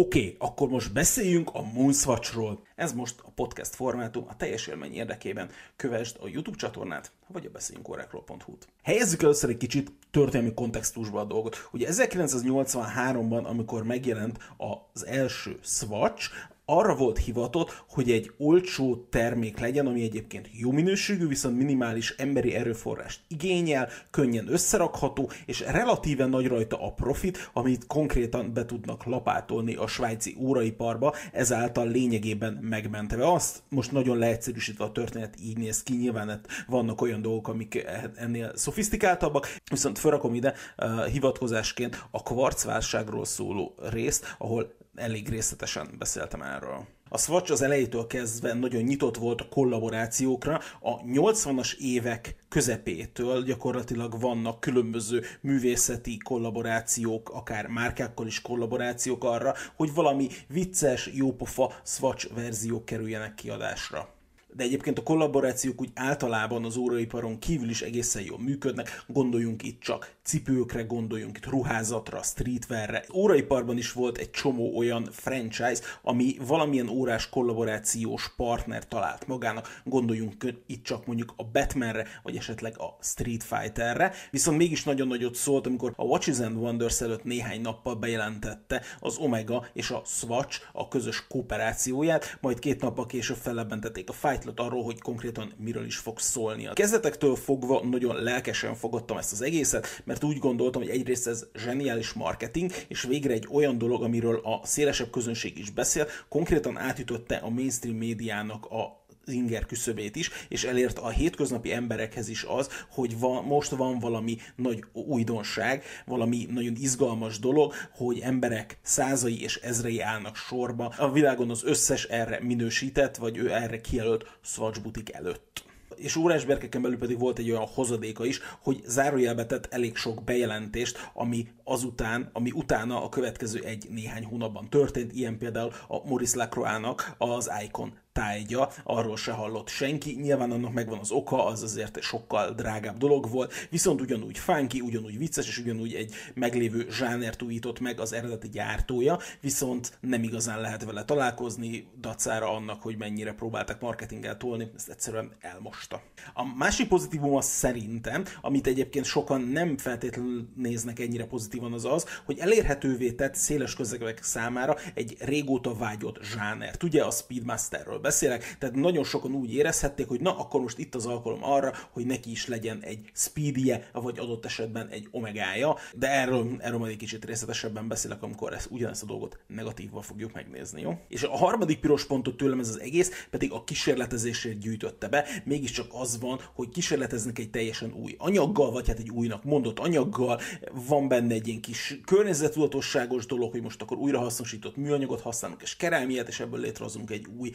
Oké, okay, akkor most beszéljünk a Moonswatchról. Ez most a podcast formátum, a teljes élmény érdekében kövesd a YouTube csatornát, vagy a beszéljünk órákról.hu-t. Helyezzük először egy kicsit történelmi kontextusba a dolgot. Ugye 1983-ban, amikor megjelent az első Swatch, arra volt hivatott, hogy egy olcsó termék legyen, ami egyébként jó minőségű, viszont minimális emberi erőforrást igényel, könnyen összerakható, és relatíven nagy rajta a profit, amit konkrétan be tudnak lapátolni a svájci óraiparba, ezáltal lényegében megmentve azt. Most nagyon leegyszerűsítve a történet így néz ki, nyilván vannak olyan dolgok, amik ennél szofisztikáltabbak, viszont felrakom ide uh, hivatkozásként a kvarcválságról szóló részt, ahol elég részletesen beszéltem erről. A Swatch az elejétől kezdve nagyon nyitott volt a kollaborációkra. A 80-as évek közepétől gyakorlatilag vannak különböző művészeti kollaborációk, akár márkákkal is kollaborációk arra, hogy valami vicces, jópofa Swatch verziók kerüljenek kiadásra de egyébként a kollaborációk úgy általában az óraiparon kívül is egészen jól működnek, gondoljunk itt csak cipőkre, gondoljunk itt ruházatra, streetwearre. Óraiparban is volt egy csomó olyan franchise, ami valamilyen órás kollaborációs partner talált magának, gondoljunk itt csak mondjuk a Batmanre, vagy esetleg a Street Fighterre, viszont mégis nagyon nagyot szólt, amikor a Watches and Wonders előtt néhány nappal bejelentette az Omega és a Swatch a közös kooperációját, majd két nappal később fellebentették a Fight Lightlet arról, hogy konkrétan miről is fog szólni. A kezdetektől fogva nagyon lelkesen fogadtam ezt az egészet, mert úgy gondoltam, hogy egyrészt ez zseniális marketing, és végre egy olyan dolog, amiről a szélesebb közönség is beszél, konkrétan átütötte a mainstream médiának a inger küszöbét is, és elért a hétköznapi emberekhez is az, hogy van, most van valami nagy újdonság, valami nagyon izgalmas dolog, hogy emberek százai és ezrei állnak sorba. A világon az összes erre minősített, vagy ő erre kijelölt Swatch butik előtt és órásberkeken belül pedig volt egy olyan hozadéka is, hogy zárójelbe tett elég sok bejelentést, ami azután, ami utána a következő egy néhány hónapban történt, ilyen például a Maurice Lacroix-nak az Icon tájgya, arról se hallott senki, nyilván annak megvan az oka, az azért sokkal drágább dolog volt, viszont ugyanúgy funky, ugyanúgy vicces, és ugyanúgy egy meglévő zsánert újított meg az eredeti gyártója, viszont nem igazán lehet vele találkozni, dacára annak, hogy mennyire próbáltak marketinggel tolni, ezt egyszerűen elmosta. A másik pozitívum az szerintem, amit egyébként sokan nem feltétlenül néznek ennyire pozitívan, az az, hogy elérhetővé tett széles közegek számára egy régóta vágyott zsánert. Ugye a Speedmasterről beszélek, tehát nagyon sokan úgy érezhették, hogy na, akkor most itt az alkalom arra, hogy neki is legyen egy speedie, vagy adott esetben egy omegája, de erről, erről majd egy kicsit részletesebben beszélek, amikor ezt, ugyanezt a dolgot negatívval fogjuk megnézni, jó? És a harmadik piros pontot tőlem ez az egész, pedig a kísérletezésért gyűjtötte be, mégiscsak az van, hogy kísérleteznek egy teljesen új anyaggal, vagy hát egy újnak mondott anyaggal, van benne egy ilyen kis környezetudatosságos dolog, hogy most akkor újrahasznosított műanyagot használunk, és kerámiát, és ebből létrehozunk egy új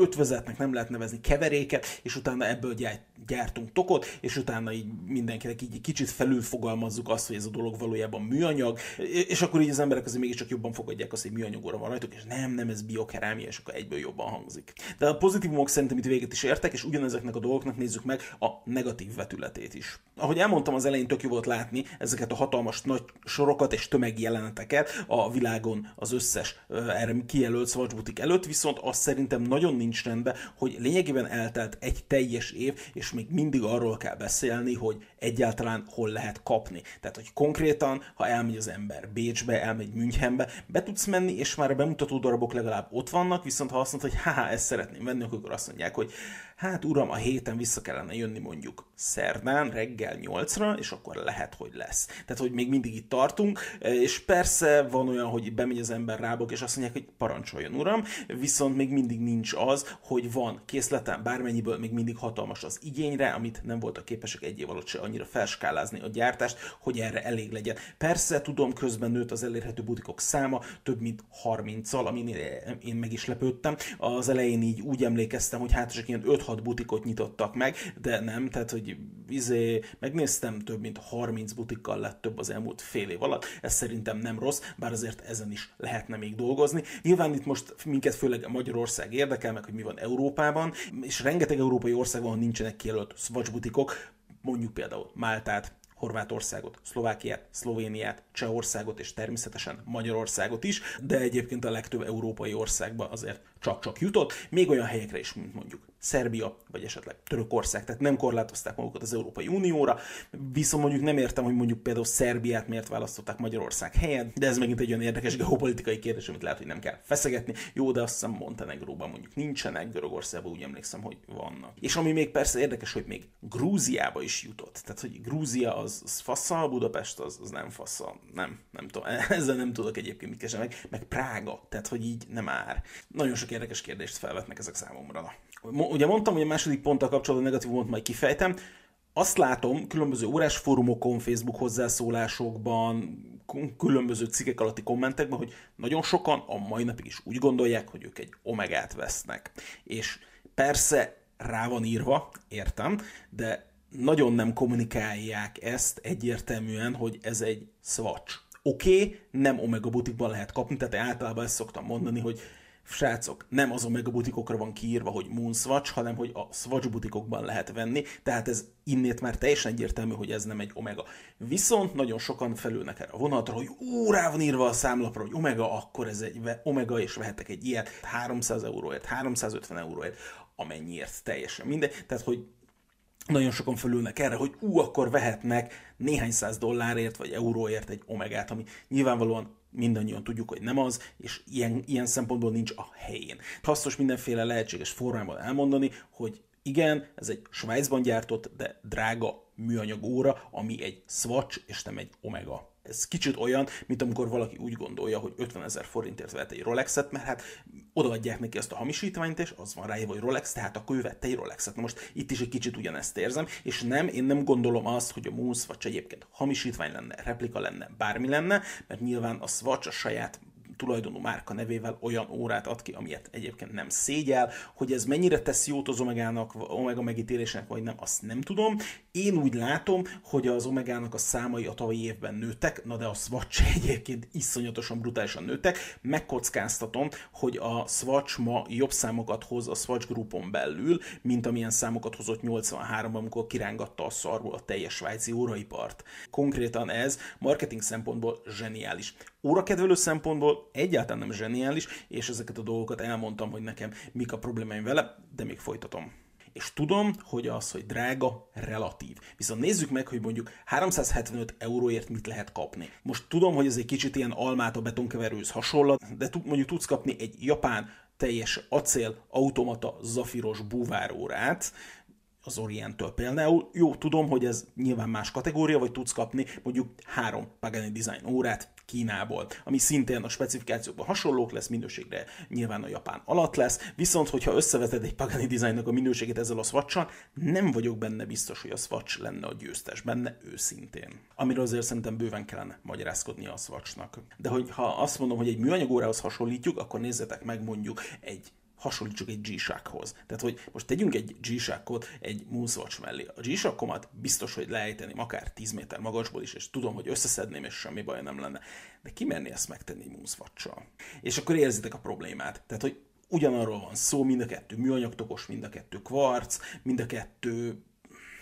ötvezetnek nem lehet nevezni keveréket, és utána ebből gyártunk tokot, és utána így mindenkinek így kicsit felülfogalmazzuk azt, hogy ez a dolog valójában műanyag, és akkor így az emberek azért mégiscsak jobban fogadják azt, hogy műanyagóra van rajtuk, és nem, nem, ez biokerámia, és akkor egyből jobban hangzik. De a pozitívumok szerintem itt véget is értek, és ugyanezeknek a dolgoknak nézzük meg a negatív vetületét is. Ahogy elmondtam, az elején tök jó volt látni ezeket a hatalmas nagy sorokat és tömegjeleneteket a világon az összes erre kijelölt Swatch előtt, viszont azt szerintem nagyon nincs rendben, hogy lényegében eltelt egy teljes év, és még mindig arról kell beszélni, hogy egyáltalán hol lehet kapni. Tehát, hogy konkrétan, ha elmegy az ember Bécsbe, elmegy Münchenbe, be tudsz menni, és már a bemutató darabok legalább ott vannak, viszont ha azt mondod, hogy haha, ezt szeretném venni, akkor azt mondják, hogy hát uram, a héten vissza kellene jönni mondjuk szerdán reggel 8-ra, és akkor lehet, hogy lesz. Tehát, hogy még mindig itt tartunk, és persze van olyan, hogy bemegy az ember rábok, és azt mondják, hogy parancsoljon uram, viszont még mindig nincs az, hogy van készletem, bármennyiből még mindig hatalmas az igényre, amit nem voltak képesek egy év alatt se annyira felskálázni a gyártást, hogy erre elég legyen. Persze, tudom, közben nőtt az elérhető butikok száma, több mint 30-al, amin én meg is lepődtem. Az elején így úgy emlékeztem, hogy hát csak ilyen 5-6 butikot nyitottak meg, de nem, tehát hogy izé, megnéztem, több mint 30 butikkal lett több az elmúlt fél év alatt. Ez szerintem nem rossz, bár azért ezen is lehetne még dolgozni. Nyilván itt most minket főleg Magyarország érdekel, meg hogy mi van Európában, és rengeteg európai ország van, nincsenek kijelölt Swatch butikok, mondjuk például Máltát, Horvátországot, Szlovákiát, Szlovéniát, Csehországot és természetesen Magyarországot is, de egyébként a legtöbb európai országba azért csak-csak jutott, még olyan helyekre is, mint mondjuk Szerbia, vagy esetleg Törökország, tehát nem korlátozták magukat az Európai Unióra, viszont mondjuk nem értem, hogy mondjuk például Szerbiát miért választották Magyarország helyen, de ez megint egy olyan érdekes geopolitikai kérdés, amit lehet, hogy nem kell feszegetni. Jó, de azt hiszem Montenegróban mondjuk nincsenek, Görögországban úgy emlékszem, hogy vannak. És ami még persze érdekes, hogy még Grúziába is jutott. Tehát, hogy Grúzia az, az faszal, Budapest az, az nem faszal. Nem, nem tudom. Ezzel nem tudok egyébként mit kezdeni, meg, meg Prága. Tehát, hogy így nem ár. Nagyon sok érdekes kérdést felvetnek ezek számomra. Ugye mondtam, hogy a második ponttal kapcsolatban negatívumot majd kifejtem. Azt látom különböző órás fórumokon, Facebook hozzászólásokban, különböző cikkek alatti kommentekben, hogy nagyon sokan a mai napig is úgy gondolják, hogy ők egy omegát vesznek. És persze rá van írva, értem, de nagyon nem kommunikálják ezt egyértelműen, hogy ez egy swatch. Oké, okay, nem Omega butikban lehet kapni, tehát általában ezt szoktam mondani, hogy srácok, nem az Omega butikokra van kiírva, hogy Moon Swatch, hanem hogy a Swatch butikokban lehet venni, tehát ez innét már teljesen egyértelmű, hogy ez nem egy Omega. Viszont nagyon sokan felülnek erre a vonatra, hogy ó, rá van írva a számlapra, hogy Omega, akkor ez egy Omega, és vehetek egy ilyet 300 euróért, 350 euróért, amennyiért teljesen mindegy. Tehát, hogy nagyon sokan fölülnek erre, hogy ú, akkor vehetnek néhány száz dollárért vagy euróért egy omegát, ami nyilvánvalóan mindannyian tudjuk, hogy nem az, és ilyen, ilyen szempontból nincs a helyén. Hasznos mindenféle lehetséges formában elmondani, hogy igen, ez egy Svájcban gyártott, de drága műanyag óra, ami egy Swatch és nem egy Omega ez kicsit olyan, mint amikor valaki úgy gondolja, hogy 50 ezer forintért vett egy Rolexet, mert hát odaadják neki azt a hamisítványt, és az van rájövő, hogy Rolex, tehát akkor ő vette egy Rolexet. Na most itt is egy kicsit ugyanezt érzem, és nem, én nem gondolom azt, hogy a Moon vagy egyébként hamisítvány lenne, replika lenne, bármi lenne, mert nyilván a Swatch a saját tulajdonú márka nevével olyan órát ad ki, amilyet egyébként nem szégyel, hogy ez mennyire tesz jót az Omegának, Omega megítélésnek, vagy nem, azt nem tudom. Én úgy látom, hogy az Omegának a számai a tavalyi évben nőttek, na de a Swatch egyébként iszonyatosan brutálisan nőttek. Megkockáztatom, hogy a Swatch ma jobb számokat hoz a Swatch Groupon belül, mint amilyen számokat hozott 83-ban, amikor kirángatta a szarból a teljes svájci óraipart. Konkrétan ez marketing szempontból zseniális órakedvelő szempontból egyáltalán nem zseniális, és ezeket a dolgokat elmondtam, hogy nekem mik a problémáim vele, de még folytatom. És tudom, hogy az, hogy drága, relatív. Viszont nézzük meg, hogy mondjuk 375 euróért mit lehet kapni. Most tudom, hogy ez egy kicsit ilyen almát a betonkeverőhöz hasonlat, de mondjuk tudsz kapni egy japán teljes acél automata zafiros búvárórát, az Orienttől például. Jó, tudom, hogy ez nyilván más kategória, vagy tudsz kapni mondjuk három Pagani Design órát Kínából, ami szintén a specifikációkban hasonlók lesz, minőségre nyilván a japán alatt lesz, viszont hogyha összeveted egy Pagani Designnak a minőségét ezzel a swatch nem vagyok benne biztos, hogy a Swatch lenne a győztes benne őszintén. Amiről azért szerintem bőven kellene magyarázkodni a Swatchnak. De hogy ha azt mondom, hogy egy műanyagórához hasonlítjuk, akkor nézzetek meg mondjuk egy hasonlítsuk egy g Tehát, hogy most tegyünk egy g egy Moonswatch mellé. A g biztos, hogy leejteni akár 10 méter magasból is, és tudom, hogy összeszedném, és semmi baj nem lenne. De ki merné ezt megtenni moonswatch És akkor érzitek a problémát. Tehát, hogy ugyanarról van szó, mind a kettő műanyagtokos, mind a kettő kvarc, mind a kettő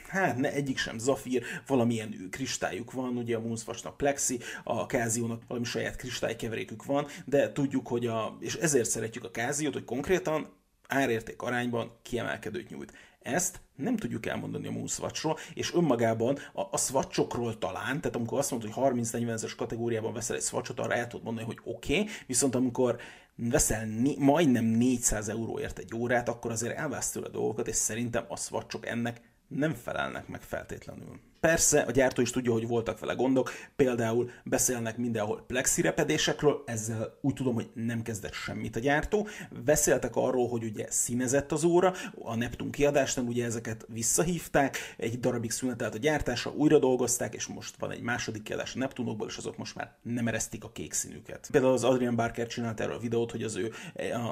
hát ne, egyik sem zafír, valamilyen kristályuk van, ugye a Moonswatchnak plexi, a káziónak valami saját kristálykeverékük van, de tudjuk, hogy a, és ezért szeretjük a káziót, hogy konkrétan árérték arányban kiemelkedőt nyújt. Ezt nem tudjuk elmondani a Moonswatchról, és önmagában a, a swatchokról talán, tehát amikor azt mondod, hogy 30-40 ezeres kategóriában veszel egy swatchot, arra el tudod mondani, hogy oké, okay, viszont amikor veszel né- majdnem 400 euróért egy órát, akkor azért elvász tőle dolgokat, és szerintem a swatchok ennek nem felelnek meg feltétlenül. Persze, a gyártó is tudja, hogy voltak vele gondok, például beszélnek mindenhol plexirepedésekről, ezzel úgy tudom, hogy nem kezdett semmit a gyártó. Beszéltek arról, hogy ugye színezett az óra, a Neptun kiadásnál ugye ezeket visszahívták, egy darabig szünetelt a gyártása, újra dolgozták, és most van egy második kiadás a Neptunokból, és azok most már nem eresztik a kék színüket. Például az Adrian Barker csinált erről a videót, hogy az ő,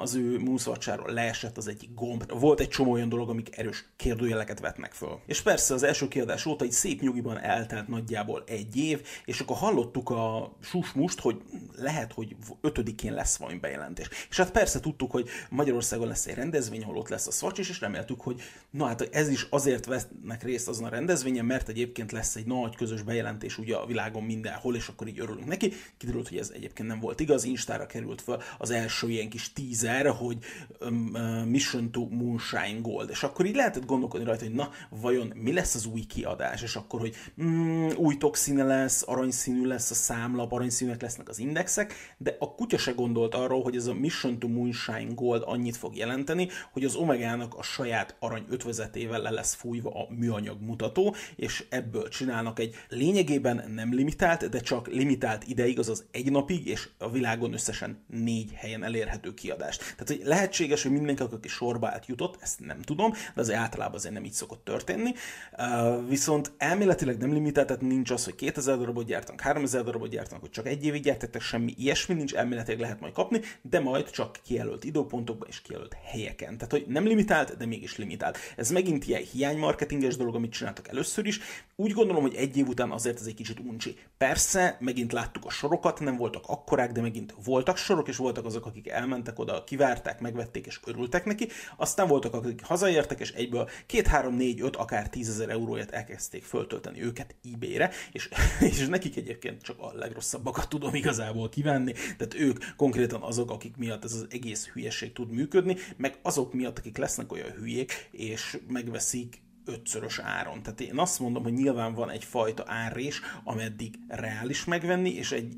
az ő moonwatch leesett az egyik gomb. Volt egy csomó olyan dolog, amik erős kérdőjeleket vetnek föl. És persze az első kiadás óta egy szép nyugiban eltelt nagyjából egy év, és akkor hallottuk a susmust, hogy lehet, hogy ötödikén lesz valami bejelentés. És hát persze tudtuk, hogy Magyarországon lesz egy rendezvény, ahol ott lesz a Swatch is, és reméltük, hogy na hát ez is azért vesznek részt azon a rendezvényen, mert egyébként lesz egy nagy közös bejelentés ugye a világon mindenhol, és akkor így örülünk neki. Kiderült, hogy ez egyébként nem volt igaz, Instára került fel az első ilyen kis teaser, hogy um, uh, Mission to Moonshine Gold, és akkor így lehetett gondolkodni rajta, hogy na, vajon mi lesz az új kiadás, és akkor, hogy mm, új toxine lesz, aranyszínű lesz a számlap, aranyszínűek lesznek az indexek, de a kutya se gondolt arról, hogy ez a Mission to Moonshine Gold annyit fog jelenteni, hogy az Omegának a saját arany ötvözetével le lesz fújva a műanyag mutató, és ebből csinálnak egy lényegében nem limitált, de csak limitált ideig, azaz egy napig, és a világon összesen négy helyen elérhető kiadást. Tehát, hogy lehetséges, hogy mindenki, aki sorba átjutott, ezt nem tudom, de az általában azért nem így szokott történni. Uh, viszont elméletileg nem limitált, tehát nincs az, hogy 2000 darabot gyártanak, 3000 darabot gyártanak, hogy csak egy évig gyártattak, semmi ilyesmi nincs, elméletileg lehet majd kapni, de majd csak kijelölt időpontokban és kijelölt helyeken. Tehát, hogy nem limitált, de mégis limitált. Ez megint ilyen hiánymarketinges dolog, amit csináltak először is. Úgy gondolom, hogy egy év után azért ez egy kicsit uncsi. Persze, megint láttuk a sorokat, nem voltak akkorák, de megint voltak sorok, és voltak azok, akik elmentek oda, kivárták, megvették és örültek neki. Aztán voltak, akik hazaértek, és egyből 2, 3, 4, 5, akár 10 ezer euróért elkezdték föltölteni őket eBay-re, és, és nekik egyébként csak a legrosszabbakat tudom igazából kivenni, tehát ők konkrétan azok, akik miatt ez az egész hülyeség tud működni, meg azok miatt, akik lesznek olyan hülyék, és megveszik ötszörös áron. Tehát én azt mondom, hogy nyilván van egyfajta árrés, ameddig reális megvenni, és egy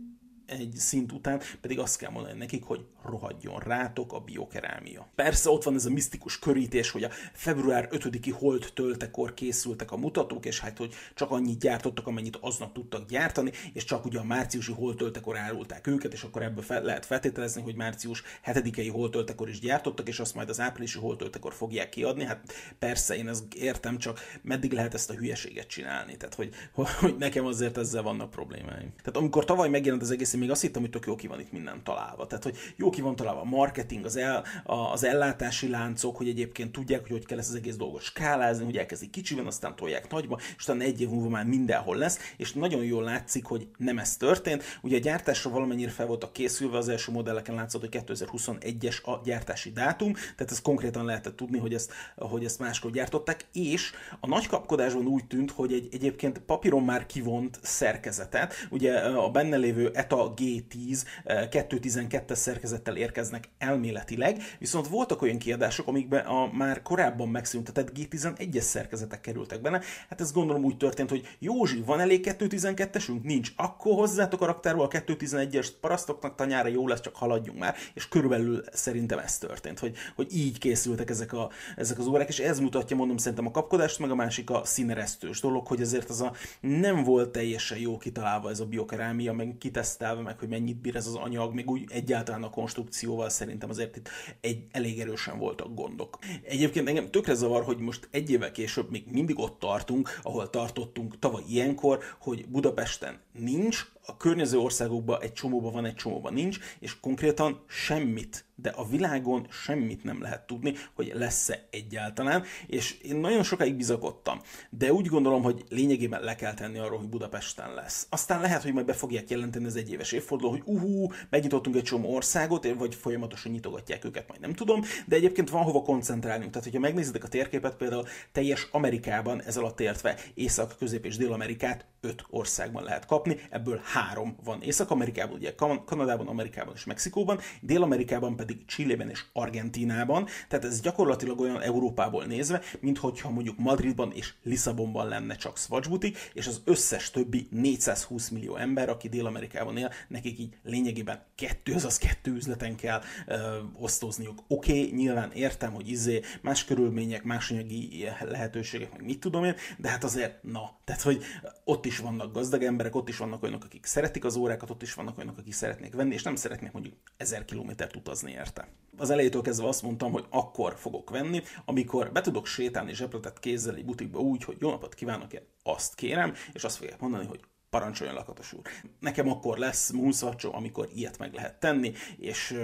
egy szint után pedig azt kell mondani nekik, hogy rohadjon rátok a biokerámia. Persze ott van ez a misztikus körítés, hogy a február 5-i hold töltekor készültek a mutatók, és hát, hogy csak annyit gyártottak, amennyit aznap tudtak gyártani, és csak ugye a márciusi hold töltekor árulták őket, és akkor ebből fel lehet feltételezni, hogy március 7-i hold töltekor is gyártottak, és azt majd az áprilisi hold töltekor fogják kiadni. Hát persze, én ezt értem, csak meddig lehet ezt a hülyeséget csinálni. Tehát, hogy, hogy nekem azért ezzel vannak problémáim. Tehát amikor tavaly megjelent az egész, én még azt hittem, hogy tök jó ki van itt minden találva. Tehát, hogy jó ki van találva a marketing, az, el, az ellátási láncok, hogy egyébként tudják, hogy hogy kell ezt az egész dolgot skálázni, hogy elkezdik kicsiben, aztán tolják nagyba, és utána egy év múlva már mindenhol lesz, és nagyon jól látszik, hogy nem ez történt. Ugye a gyártásra valamennyire fel voltak készülve, az első modelleken látszott, hogy 2021-es a gyártási dátum, tehát ez konkrétan lehetett tudni, hogy ezt, hogy ezt máskor gyártották, és a nagy kapkodásban úgy tűnt, hogy egy egyébként papíron már kivont szerkezetet, ugye a benne lévő ETA G10 212-es szerkezettel érkeznek elméletileg, viszont voltak olyan kiadások, amikben a már korábban megszüntetett G11-es szerkezetek kerültek benne. Hát ez gondolom úgy történt, hogy Józsi, van elég 212-esünk? Nincs. Akkor hozzátok a raktárból a 211-es parasztoknak tanyára jó lesz, csak haladjunk már. És körülbelül szerintem ez történt, hogy, hogy így készültek ezek, a, ezek az órák, és ez mutatja, mondom, szerintem a kapkodást, meg a másik a színeresztős dolog, hogy ezért az a nem volt teljesen jó kitalálva ez a biokerámia, meg kitesztelve, meg hogy mennyit bír ez az anyag, még úgy egyáltalán a konstrukcióval szerintem azért itt egy, elég erősen voltak gondok. Egyébként engem tökre zavar, hogy most egy évvel később még mindig ott tartunk, ahol tartottunk tavaly ilyenkor, hogy Budapesten nincs, a környező országokban egy csomóban van, egy csomóban nincs, és konkrétan semmit de a világon semmit nem lehet tudni, hogy lesz-e egyáltalán, és én nagyon sokáig bizakodtam, de úgy gondolom, hogy lényegében le kell tenni arról, hogy Budapesten lesz. Aztán lehet, hogy majd be fogják jelenteni az egyéves évforduló, hogy uhú, megnyitottunk egy csomó országot, vagy folyamatosan nyitogatják őket, majd nem tudom, de egyébként van hova koncentrálni. Tehát, hogyha megnézitek a térképet, például teljes Amerikában ez alatt értve Észak, Közép és Dél-Amerikát öt országban lehet kapni, ebből három van Észak-Amerikában, ugye Kanadában, Amerikában és Mexikóban, Dél-Amerikában pedig Chilében és Argentínában, tehát ez gyakorlatilag olyan Európából nézve, mint hogyha mondjuk Madridban és Lisszabonban lenne csak Swatch butik, és az összes többi 420 millió ember, aki Dél-Amerikában él, nekik így lényegében kettő, azaz kettő üzleten kell ö, osztozniuk. Oké, okay, nyilván értem, hogy izé más körülmények, más anyagi lehetőségek, meg mit tudom én, de hát azért na, tehát hogy ott is vannak gazdag emberek, ott is vannak olyanok, akik szeretik az órákat, ott is vannak olyanok, akik szeretnék venni, és nem szeretnék mondjuk ezer kilométert utazni érte. Az elejétől kezdve azt mondtam, hogy akkor fogok venni, amikor be tudok sétálni zsebletett kézzel egy butikba úgy, hogy jó napot kívánok, én azt kérem, és azt fogják mondani, hogy parancsoljon lakatos úr. Nekem akkor lesz Moonswatch, amikor ilyet meg lehet tenni, és,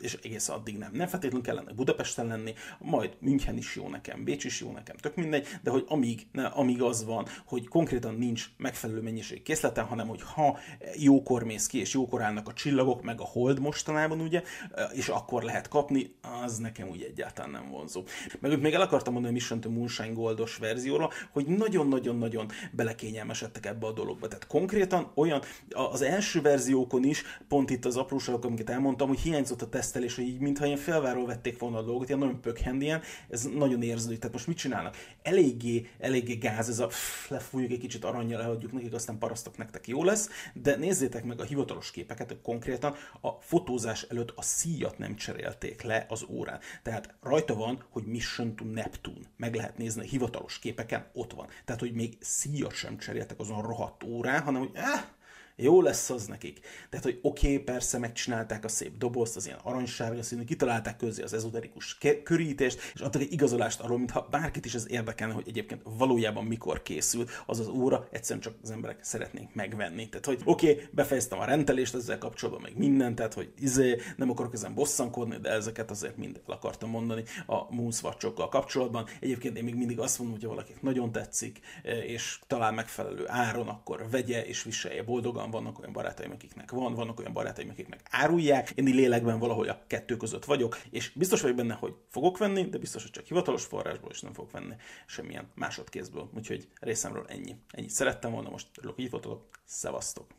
és egész addig nem. Nem feltétlenül kellene Budapesten lenni, majd München is jó nekem, Bécs is jó nekem, tök mindegy, de hogy amíg, ne, amíg az van, hogy konkrétan nincs megfelelő mennyiség készleten, hanem hogy ha jókor mész ki, és jókor állnak a csillagok, meg a hold mostanában, ugye, és akkor lehet kapni, az nekem úgy egyáltalán nem vonzó. Meg még el akartam mondani a Mission to Moonshine Goldos verzióra, hogy nagyon-nagyon-nagyon belekényelmesedtek ebbe a dologba. Tehát konkrétan olyan, az első verziókon is, pont itt az apróságok, amiket elmondtam, hogy hiányzott a tesztelés, hogy így mintha ilyen felváról vették volna a dolgot, ilyen nagyon pökhendien, ez nagyon érződik. Tehát most mit csinálnak? Eléggé, eléggé gáz, ez a pff, lefújjuk egy kicsit aranyjal, leadjuk nekik, aztán parasztok nektek jó lesz, de nézzétek meg a hivatalos képeket, konkrétan a fotózás előtt a szíjat nem cserélték le az órán. Tehát rajta van, hogy Mission to Neptune. Meg lehet nézni a hivatalos képeken, ott van. Tehát, hogy még szíjat sem cseréltek azon rohadt órán, hanem hogy eh, jó lesz az nekik. Tehát, hogy oké, okay, persze megcsinálták a szép dobozt, az ilyen aranysárga színű, kitalálták közé az ezoterikus körítést, és adtak egy igazolást arról, mintha bárkit is ez érdekelne, hogy egyébként valójában mikor készül az az óra, egyszerűen csak az emberek szeretnénk megvenni. Tehát, hogy oké, okay, befejeztem a rendelést ezzel kapcsolatban, meg mindent, tehát, hogy izé, nem akarok ezen bosszankodni, de ezeket azért mind el akartam mondani a Moonswatchokkal kapcsolatban. Egyébként én még mindig azt mondom, hogy ha nagyon tetszik, és talál megfelelő áron, akkor vegye és viselje boldogan van, vannak olyan barátaim, akiknek van, vannak olyan barátaim, akiknek árulják. Én lélekben valahol a kettő között vagyok, és biztos vagyok benne, hogy fogok venni, de biztos, hogy csak hivatalos forrásból, és nem fogok venni semmilyen másodkézből. Úgyhogy részemről ennyi. Ennyit szerettem volna, most örülök, hogy itt voltatok. Szevasztok!